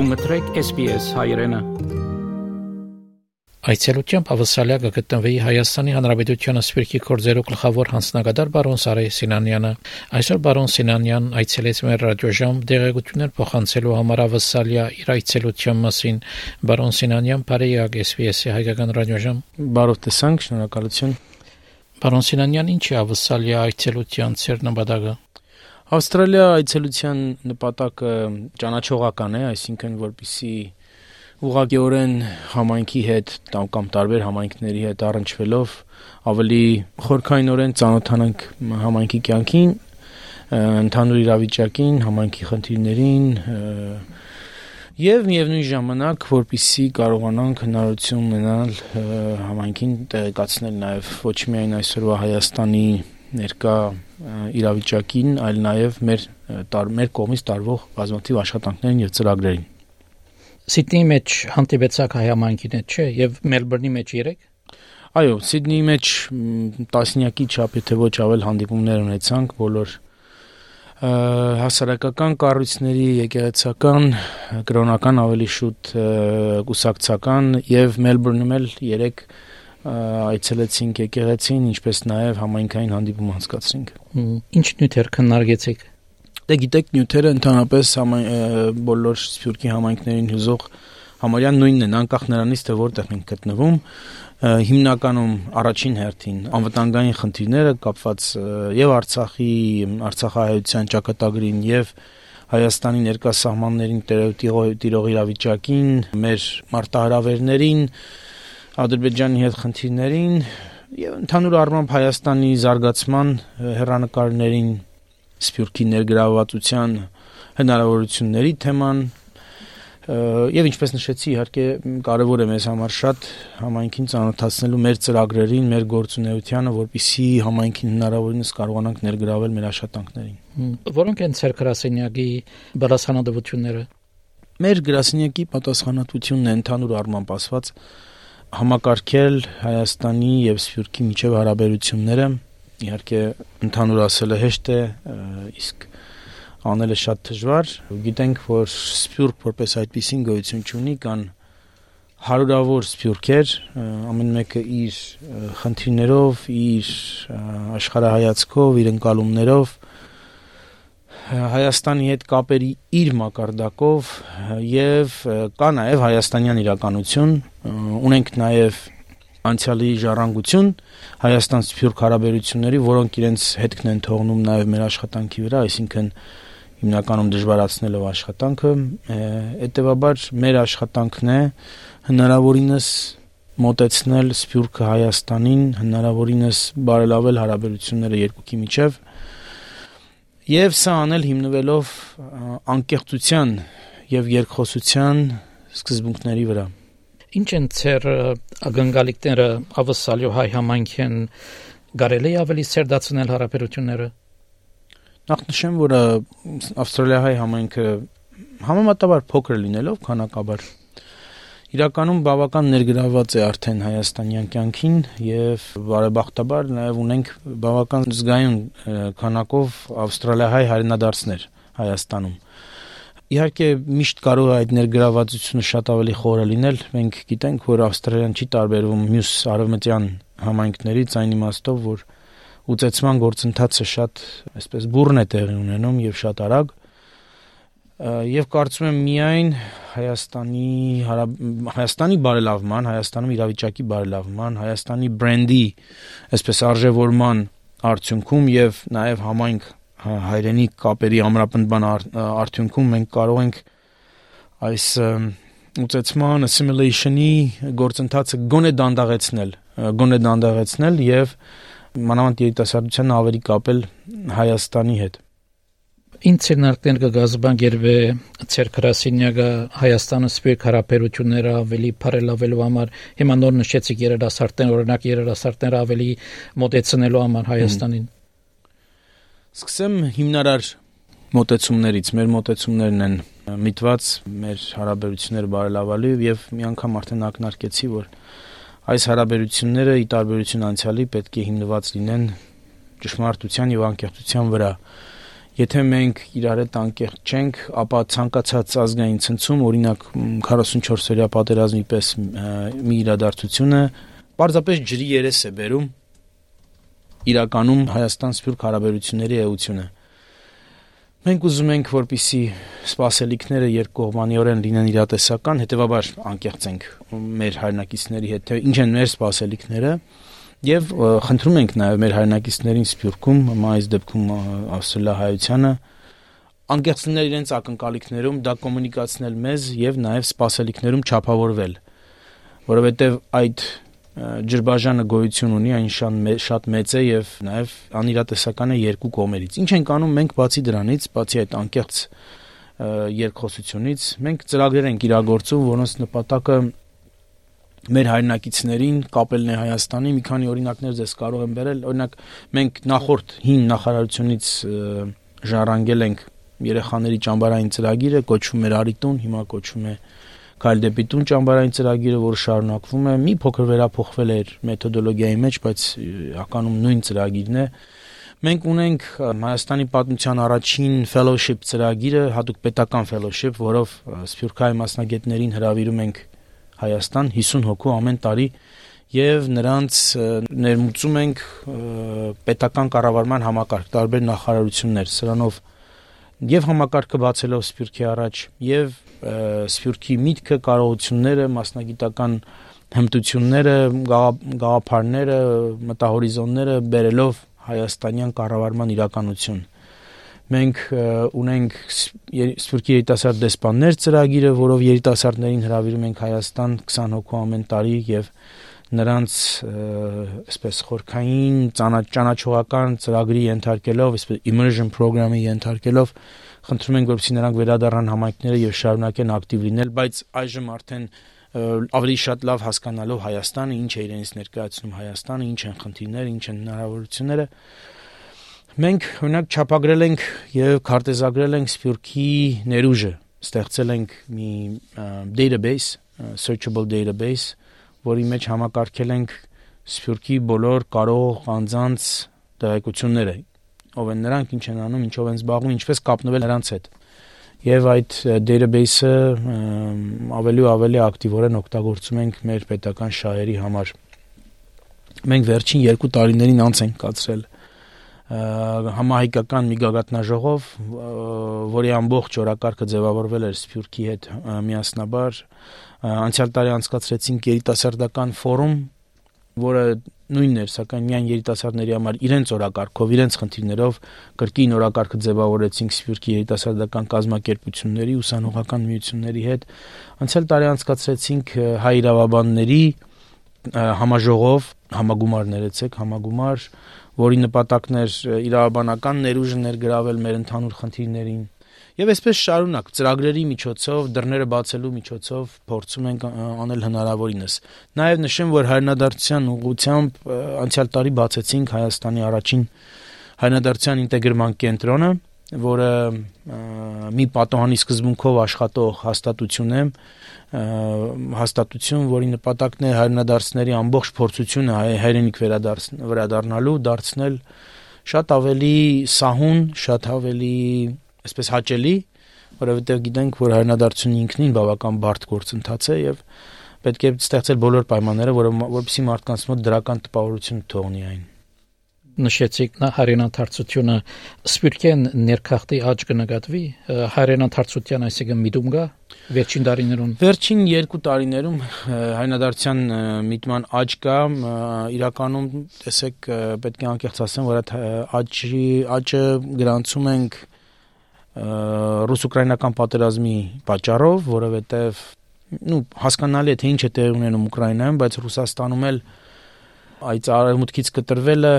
Դու մտրեք SPS հայրենը։ Այցելությամբ ավսալիա կգտնվի Հայաստանի Հանրապետությունը Սպիրկի կորձերու գլխավոր հանձնագետար բարոն Սարե Սինանյանը։ Այսօր բարոն Սինանյան այցելեց մեր ռադիոժամ դեղեցություններ փոխանցելու համար ավսալիա իր այցելության մասին։ Բարոն Սինանյան, բարեյակ SPS-ի հայկական ռադիոժամ։ Բարով տեսանք, շնորհակալություն։ Բարոն Սինանյան, ինչ է ավսալիա այցելության ծեր նպատակը։ Ավստրալիա այցելության նպատակը ճանաչողական է, այսինքն որպիսի ուղղակիորեն համայնքի հետ կամ տարբեր համայնքների հետ առնչվելով ավելի խորքայնորեն ծանոթանանք համայնքի կյանքին, ընդհանուր իրավիճակին, համայնքի խնդիրներին եւ միևնույն ժամանակ որպիսի կարողանանք հնարավորություն ունենալ համայնքին տեղեկացնել նաեւ ոչ միայն այսօրվա Հայաստանի ներկա իրավիճակին, այլ նաև մեր տար, մեր կողմից տարվող բազմաթիվ աշխատանքներին եւ ծրագրերին։ Սիդնեի մեջ հանդիպեցակ հայամանկին հետ, չէ, եւ Մելբուրնի մեջ 3 Այո, Սիդնեի մեջ տասնյակի չափ, եթե ոչ ավել հանդիպումներ ունեցանք բոլոր հասարակական կառույցների, եկեղեցական, կրոնական ավելի շուտ կուսակցական եւ Մելբուրնում էլ 3 այցելեցինք եկեղեցին, ինչպես նաև համայնքային հանդիպում անցկացրինք։ Ինչ նյութեր քննարկեցիք։ Դե գիտեք, նյութերը ընդհանրապես բոլոր սփյուռքի համայնքներին հյուզող համարյա նույնն են, անկախ նրանից թե որտեղ են գտնվում, հիմնականում առաջին հերթին անվտանգային խնդիրները կապված եւ Արցախի, Արցախահայության ճակատագրին եւ Հայաստանի ներկա սահմաններին տիրող իրավիճակին, մեր մարտահրավերներին, Ադրբեջանի հետ խնդիրներին եւ ընդհանուր առմամբ Հայաստանի զարգացման հերանեկարներին սփյուռքի ներգրավվածության հնարավորությունների թեման եւ ինչպես նշեցի իհարկե կարեւոր է մեզ համար շատ համայնքին ծանոթացնելու մեր ծրագրերին, մեր գործունեությանը, որպիսի համայնքին հնարավորինս կարողանանք ներգրավել մեր աշխատանքներին։ Որոնք են ցեր գրասենյակի բարձրանալությունները։ Մեր գրասենյակի պատասխանատվությունն է ընդհանուր առմամբ ասված համակարգել Հայաստանի եւ Սփյուռքի միջև հարաբերությունները իհարկե ընդհանուր ասելը հեշտ է իսկ անելը շատ դժվար գիտենք որ Սփյուռք որպես այդպեսին գոյություն ունի կան հարյուրավոր սփյուռքեր ամեն մեկը իր խնդիրներով իր աշխարհայացքով իր ընկալումներով Հայաստանի հետ կապերի իր մակարդակով եւ կա նաեւ հայաստանյան իրականություն ունենք նաեւ անցյալի ժառանգություն Հայաստան սփյուռք հարաբերությունների, որոնք իրենց հետքն են թողնում նաեւ մեր աշխատանքի վրա, այսինքն հիմնականում դժվարացնելով աշխատանքը, հետեւաբար մեր աշխատանքն է հնարավորինս մոտեցնել սփյուռքը Հայաստանին, հնարավորինս բարելավել հարաբերությունները երկուքի միջև Եվ սա անել հիմնվելով անկեղծության եւ երկխոսության սկզբունքների վրա։ Ինչ են ծեր ագնկալիքները ավսալյո հայ համայնքեն գարելի ավելի սերդացնել հարաբերությունները։ Նախ նշեմ, որ Ավստրալիա հայ համայնքը համեմատաբար փոքր լինելով քանակաբար իրականում բավական ներգրաված է արդեն հայաստանյան կյանքին եւ բարեբախտաբար նաեւ ունենք բավական զգայուն քանակով ավստրալիահայ հայրենադարձներ Հայաստանում։ Իհարկե միշտ կարող է այդ ներգրավվածությունը շատ ավելի խորը լինել։ Մենք գիտենք, որ Ավստրալիան չի տարբերվում մյուս արևմտյան համայնքներից այն իմաստով, որ ուծեցման գործընթացը շատ, այսպես բուրն է տեղի ունենում եւ շատ արագ եւ կարծում եմ միայն Հայաստանի Հայաստանի բարելավման, Հայաստանում իրավիճակի բարելավման, Հայաստանի բրենդի այսպես արժևորման արդյունքում եւ նաեւ համայնք հայրենի կապերի ամրապնդման արդյունքում մենք կարող ենք այս ուծեցման assimilation-ի գործընթացը գոնե դանդաղեցնել, գոնե դանդաղեցնել եւ մանավանդ երիտասարդության ավելի կապել Հայաստանի հետ ինցերնարկներ կգազբան գերվե ցերկրասինյակը Հայաստանը սպիրկ հարաբերությունները ավելի բարելավելու համար հիմա նոր նշեցիք երիտասարդներ օրինակ երիտասարդները ավելի մոտեցնելու համար Հայաստանին Սկսեմ հիմնարար մոտեցումներից մեր մոտեցումներն են միտված մեր հարաբերությունները բարելավելու եւ մի անգամ արդեն ակնարկեցի որ այս հարաբերությունները ի տարբերություն անցյալի պետք է հիմնված լինեն ճշմարտության եւ անկեղծության վրա Եթե մենք իրար հետ անկեղծ չենք, ապա ցանկացած ազգային ցնցում, օրինակ 44-օրյա պատերազմի պես մի իրադարձությունը պարզապես ջրի երես է բերում իրականում Հայաստան-Սփյուռք հարաբերությունների էությունը։ Մենք ուզում ենք, որպիսի սպասելիքները երկկողմանիորեն լինեն իրատեսական, հետեւաբար անկեղծ ենք մեր հայրենակիցների հետ, թե ինչ են մեր սպասելիքները, եւ խնդրում ենք նաեւ մեր հայրենակիցներին Սփյուռքում, այս դեպքում Ավստրալիա-հայությանը անկեղծ լինել իրենց ակնկալիքներում, դա կոմունիկացնել մեզ եւ նաեւ սպասելիքներում չափավորվել, որովհետեւ այդ ջրբաժանը գոյություն ունի, այն շատ մեծ է եւ նաեւ անիրատեսական է երկու կողմերից։ Ինչ ենք անում մենք բացի դրանից, բացի այդ անկեղծ երկխոսությունից, մենք ծրագրեր ենք իրագործում, որոնց նպատակը մեր հայրենակիցներին կապելն է Հայաստանի մի քանի օրինակներ ձեզ կարող եմ բերել օրինակ մենք նախորդ հին նախարարությունից ժառանգել ենք երեխաների ճամբարային ծրագիրը կոչվում էր Արիտուն հիմա կոչվում է Քայլ դեպի տուն ճամբարային ծրագիրը, որը շարունակվում է, մի փոքր վերափոխվել էր մեթոդոլոգիայի մեջ, բայց ականում նույն ծրագիրն է։ Մենք ունենք Հայաստանի պատմության առաջին fellowship ծրագիրը, հատուկ պետական fellowship, որով Սփյուռքահայ մասնագետներին հրավիրում ենք Հայաստան 50 հոգու ամեն տարի եւ նրանց ներմուծում ենք պետական կառավարման համակարգ տարբեր նախարարություններ սրանով եւ համակարգը բացելով Սփյուռքի առաջ եւ Սփյուռքի միտքը, կարողությունները, մասնագիտական հմտությունները, գաղափարները, մտահորիզոնները բերելով հայաստանյան կառավարման իրականություն։ Մենք ունենք Սփյուռքի երիտասարդ դեսպաններ ծրագիրը, որով երիտասարդներին հրավիրում ենք Հայաստան 20 հոգու ամեն տարի եւ նրանց այսպես խորքային ճանաչողական ծրագրի ենթարկելով, այսպես immersion program-ի ենթարկելով խնդրում ենք որպեսզի նրանք վերադառնան համայնքները եւ շարունակեն ակտիվ լինել, բայց այժմ արդեն ավելի շատ լավ հասկանալով Հայաստանը, ինչ է իրենից ներկայացնում Հայաստանը, ինչ են խնդիրները, ինչ են հնարավորությունները, մենք օրինակ չափագրել ենք եւ քարտեզագրել ենք Սփյուռքի ներուժը, ստեղծել ենք մի database, searchable database, որի մեջ համակարգել ենք Սփյուռքի բոլոր կարող անձանց տեղեկությունները ով են նրանք, ինչ են անում, ինչով են զբաղվում, ինչպես կապնվել նրանց հետ։ Եվ այդ database-ը ավելի ու ավելի ակտիվորեն օգտագործում ենք մեր պետական շահերի համար։ Մենք վերջին 2 տարիներին անց ենք կացրել համահայկական մի գագաթնաժողով, որի ամբողջ օրակարգը ձևավորվել էր Սփյուռքի հետ միասնաբար անցյալ տարի անցկացրեցինք երիտասարդական ֆորում, որը նույնն էր, սակայն միայն երիտասարդների համար իրենց օրակարգով, իրենց խնդիրներով կրկին օրակարգը ձևավորեցինք Սփյուռքի երիտասարդական կազմակերպությունների, ուսանողական միությունների հետ։ Անցյալ տարի անցկացրեցինք հայ իրավաբանների համաժողով, համագումար ներեցեք, համագումար, որի նպատակն էր իրավաբանական ներուժը ներգրավել մեր ընդհանուր խնդիրներին Եվ այսպես շարունակ ծրագրերի միջոցով, դռները բացելու միջոցով փորձում ենք անել հնարավորինս։ Նաև նշեմ, որ հայրենադարձության ուղղությամբ անցյալ տարի բացեցինք Հայաստանի առաջին հայրենադարձության ինտեգրման կենտրոնը, որը մի պատոհանի սկզբունքով աշխատող հաստատություն է, հաստատություն, որի նպատակն է հայրենադարձների ամբողջ փորձությունը հայրենիք վերադառնալու դարձնել շատ ավելի սահուն, շատ ավելի այսպես հաճելի, որովհետև գիտենք, որ հայրենադարձությունը ինքնին բավական բարդ գործընթաց է եւ պետք է ստեղծել բոլոր պայմանները, որը որպեսզի մարդկանց մոտ դրական տպավորություն թողնի այն նշեցիք նա հայրենաթարցությունը սպիրկեն ներքախտի աճ կնկատվի հայրենաթարցության այսինքն միտում գա վերջին տարիներուն վերջին երկու տարիներում հայրենադարձության միտման աճ կա իրականում տեսեք պետք է անկեղծ ասեմ որ այդ աճի աճը գրանցում ենք ռուս-ուկրաինական պատերազմի պատճառով, որովհետև նու հասկանալի է թե ինչ է տեղի ունենում Ուկրաինայում, բայց Ռուսաստանում էլ այդ արևմուտքից կտրվելը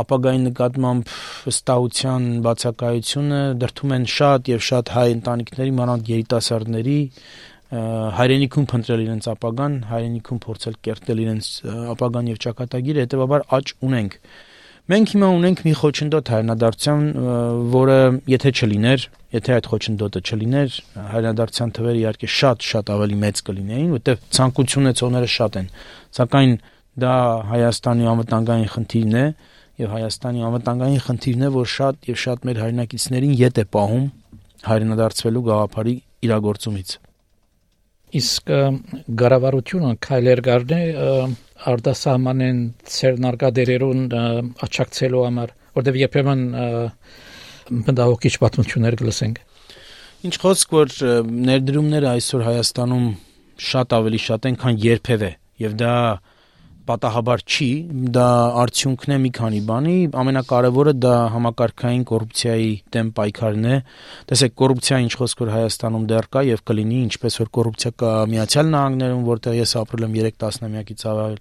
ապագայի նկատմամբ վստահության բացակայությունը դրթում են շատ եւ շատ հայ ընտանիքների, մանավանդ երիտասարդների հայրենիքում փնտրել իրենց ապագան, հայրենիքում փորձել կերտել իրենց ապագան եւ ճակատագիրը, հետեւաբար աճ ունենք։ Մենք հիմա ունենք մի խոչընդոտ հայրենադարձության, որը եթե չլիներ, եթե այդ խոչընդոտը չլիներ, հայրենադարձության թվերը իհարկե շատ-շատ ավելի մեծ կլինեին, որտեղ ցանկություն ունեցողները շատ են։ Սակայն դա Հայաստանի անվտանգային խնդիրն է եւ Հայաստանի անվտանգային խնդիրն է, որ շատ եւ շատ մեր հայրենակիցներին յետ է պահում հայրենադարձվելու գաղափարի իրագործումից։ Իսկ գարավարությունը քայլեր գարնե արդասահմանեն ցերնարգադերերուն աչակցելու համար, որտեղ երբեմն բնդահոգիչ պատմություններ գլսենք։ Ինչ խոսք որ ներդրումները այսօր Հայաստանում շատ ավելի շատ են, քան երբևէ, եւ դա պատահաբար չի, դա արդյունքն է մի քանի բանի, ամենակարևորը դա համակարգային կոռուպցիայի դեմ պայքարն է։ Տեսեք, կոռուպցիա ինչ խոսք որ Հայաստանում դեռ կա եւ կլինի, ինչպես որ կոռուպցիա կա Միացյալ Նահանգներում, որտեղ ես ապրել եմ 3 տասնամյակից ավել,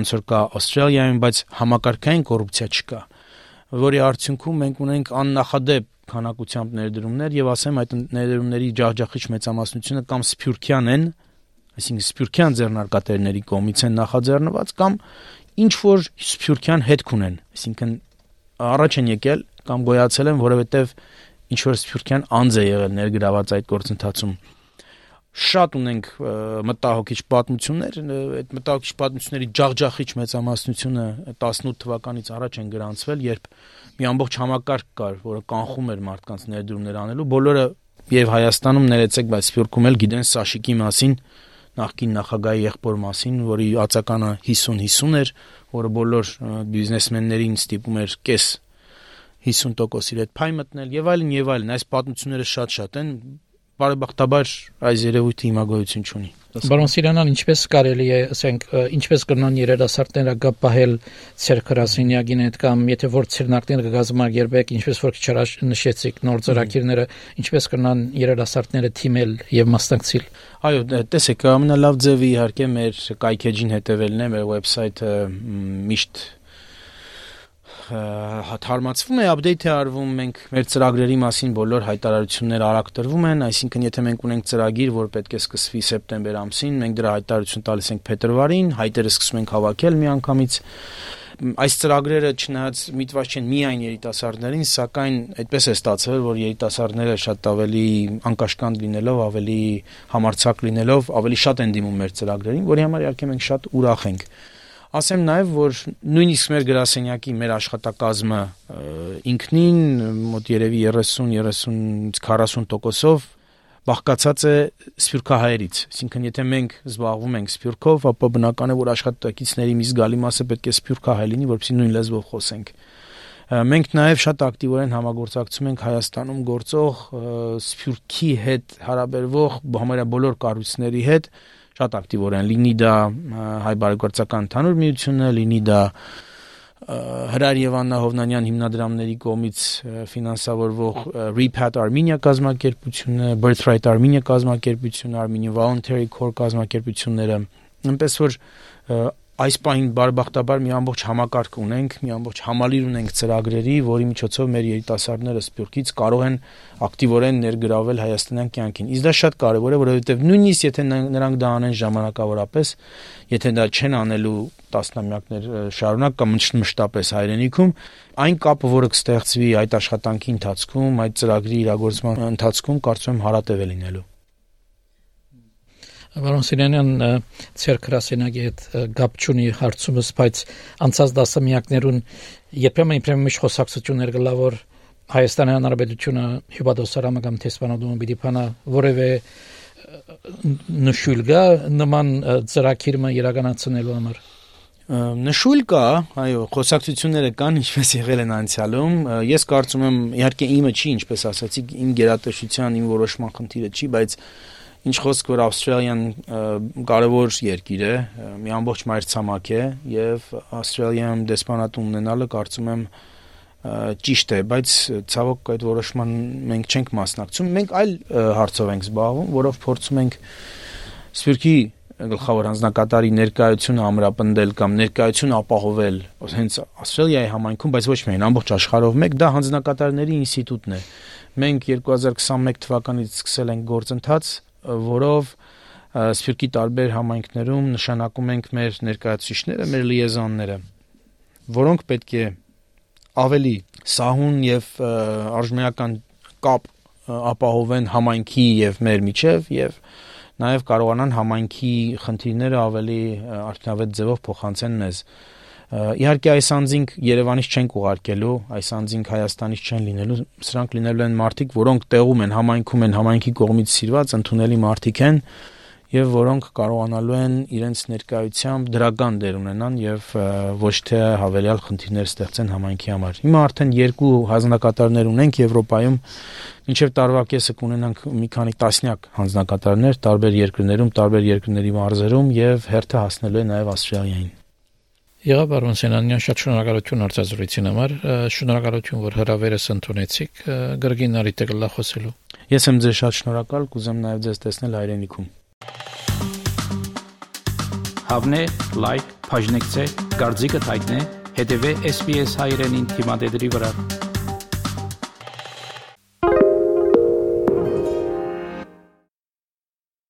ոնց որ կա Ավստրալիայում, բայց համակարգային կոռուպցիա չկա, որի արդյունքում մենք ունենք աննախադեպ քանակությամբ ներդրումներ եւ ասեմ այդ ներդրումների ջախջախիչ մեծամասնությունը կամ սփյուռքյան են, այսինքն սփյուռքյան ձեռնարկատերների կողմից են նախաձեռնված կամ ինչ որ սփյուռքյան հետք ունեն, այսինքն առաջ են եկել կամ գոյացել են, որովհետև ինչ որ սփյուռքյան անձ է եղել ներգրաված այդ գործընթացում շատ ունենք մտահոգիչ պատմություններ, այդ մտահոգիչ պատմությունների ջախջախիչ մեծամասնությունը 18 թվականից առաջ են գրանցվել, երբ մի ամբողջ համակարգ կար, որը կանխում էր մարդկանց ներդրումներ անելու։ Բոլորը եւ Հայաստանում ներեցեք, բայց Սփյուռքում էլ գիտեն Սաշիկի մասին, նախկին նախագահի եղբոր մասին, որի ածականը 50-50 էր, որը բոլոր բիզնեսմեններին ստիպում էր կես 50% իր հետ փայ մտնել եւ այլն եւ այլն այս պատմությունները շատ-շատ են բարեբախտաբար այս երևույթը հիմա գոյություն չունի Բարոն Սիրանան, ինչպես կարելի է, ասենք, ինչպես կնան երիտասարդները գապահել ցերկրասինյակին հետ կամ եթե որ ցերնակները կգազմագերբեք, ինչպես որ քիչ առաջ նշեցիք նոր ծրագիրները, ինչպես կնան երիտասարդները թիմել եւ մասնակցել։ Այո, տեսեք, ամենալավ ձևը իհարկե մեր կայքեջին հետևելն է, մեր վեբսայթը միշտ թարմացվում է, update է արվում, մենք մեր ծրագրերի մասին բոլոր հայտարարությունները արագ տրվում են, այսինքն եթե մենք ունենք ծրագիր, որ պետք է սկսվի սեպտեմբեր ամսին, մենք դրա հայտարարություն տալիս ենք փետրվարին, հայտերը սկսում ենք հավաքել միանգամից այս ծրագրերը չնայած միտված չեն միայն երիտասարդներին, սակայն այդպես է ստացվել, որ երիտասարդները շատ ավելի անկաշկանդ լինելով, ավելի համարցակ լինելով, ավելի շատ են դիմում մեր ծրագրերին, որի համար իհարկե մենք շատ ուրախ ենք։ Ասեմ նաև, որ նույնիսկ մեր գրասենյակի մեր աշխատակազմը ինքնին մոտ երևի 30-30-ից 40%-ով բաղկացած է սփյուռքահայերից։ Այսինքն, եթե մենք զբաղվում ենք սփյուռքով, ապա բնական է, որ աշխատակիցների մի զգալի մասը պետք է սփյուռքահայ լինի, որովհետեւ նույն լեզվով խոսենք։ Մենք նաև շատ ակտիվորեն համագործակցում ենք Հայաստանում գործող սփյուռքի հետ հարաբերվող համարյա բոլոր կառույցների հետ, շատ ակտիվորեն լինի դա հայ բարեգործական ընդհանուր միությունը, լինի դա Հրար եւ Աննա Հովնանյան հիմնադրամների կողմից ֆինանսավորվող Repat Armenia կազմակերպությունը, Birthright Armenia կազմակերպությունը, Armenian Voluntary Corps կազմակերպությունները, այնպես որ այս պահին բարեբախտաբար մի ամբողջ համակարգ ունենք, մի ամբողջ համալիր ունենք ծրագրերի, որի միջոցով մեր երիտասարդները Սփյուռքից կարող են ակտիվորեն ներգրավել հայաստանյան կյանքին։ Իսկ դա շատ կարևոր է, որովհետև նույնիսկ եթե նրանք դա անեն ժամանակավորապես, եթե դա չեն անելու տասնամյակներ շարունակ կամ մշտապես հայրենիքում, այն կապը, որը կստեղծվի այդ աշխատանքի ընթացքում, այդ ծրագրի իրագործման ընթացքում, կարծում եմ հարատև է լինելու։ Վարոն Սիրյանյան ծեր քրասենագի հետ գապ չունի հարցումս, բայց անցած դասամյակներուն երբեմն իբրեմ միշտ խոսակցություններ գլա որ Հայաստանի Հանրապետությունը հյուպատոսարամը կամ տեսփանոդումը պիտի փանա որևէ նշույլ գա նման ծրագիրը իրականացնելու համար նշույլ կա, այո, խոսակցությունները կան, ինչպես եղել են անցյալում։ Ես կարծում եմ, իհարկե իմը չի, ինչպես ասացի, իմ գերատեսչության, իմ որոշման խնդիրը չի, բայց Ինչ խոսք որ Ավստրալիան կարևոր երկիր է, մի ամբողջ մայրցամաք է եւ Ավստրալիայում դեսպանատուն ունենալը կարծում եմ ճիշտ է, բայց ցավոք այդ որոշման մենք չենք մասնակցում։ Մենք այլ հարցով ենք զբաղվում, որով փորձում ենք Սփյուռքի գլխավոր հանձնակատարի ներկայությունը ամրապնդել կամ ներկայությունը ապահովել հենց Ավստրալիայի համայնքում, բայց ոչ միայն ամբողջ աշխարհով մեկ դա հանձնակատարների ինստիտուտն է։ Մենք 2021 թվականից սկսել ենք գործընթաց որով Սփյուռքի տարբեր համայնքներում նշանակում ենք մեր ներկայացուցիչները, մեր լիեզոնները, որոնք պետք է ավելի սահուն եւ արժանական կապ ապահովեն համայնքի եւ մեր միջև եւ նաև կարողանան համայնքի խնդիրները ավելի արդյունավետ ձևով փոխանցեն մեզ։ Իհարկե այս անձինք Երևանից չեն ուղարկելու, այս անձինք Հայաստանից չեն լինելու, սրանք լինելու են մարդիկ, որոնք տեղում են, համայնքում են, համայնքի կողմից սիրված, ընդունելի մարդիկ են եւ որոնք կարողանալու են իրենց ներկայությամբ դրական դեր ունենան եւ ոչ թե հավելյալ խնդիրներ ստեղծեն համայնքի համար։ Հիմա արդեն երկու հանձնակատարներ ունենք Եվրոպայում, մինչև տարվա կեսը կունենանք մի քանի տասնյակ հանձնակատարներ տարբեր երկրներում, տարբեր երկրների մարզերում եւ հերթը հասնելու է նաեւ Ավստրալիային։ Եղա բարոն Սենանյան, շատ շնորհակալություն արձազրույցին համար։ Շնորհակալություն, որ հրավերս ընդունեցիք գրգին արիտը գլախոսելու։ Ես եմ ձեզ շատ շնորհակալ, կուզեմ նաև ձեզ տեսնել հայրենիքում։ Հավնե, լայք, բաժնեկցե, դարձիկը թայտնե, հետեւե SPS հայրենին թիմադեդի վրա։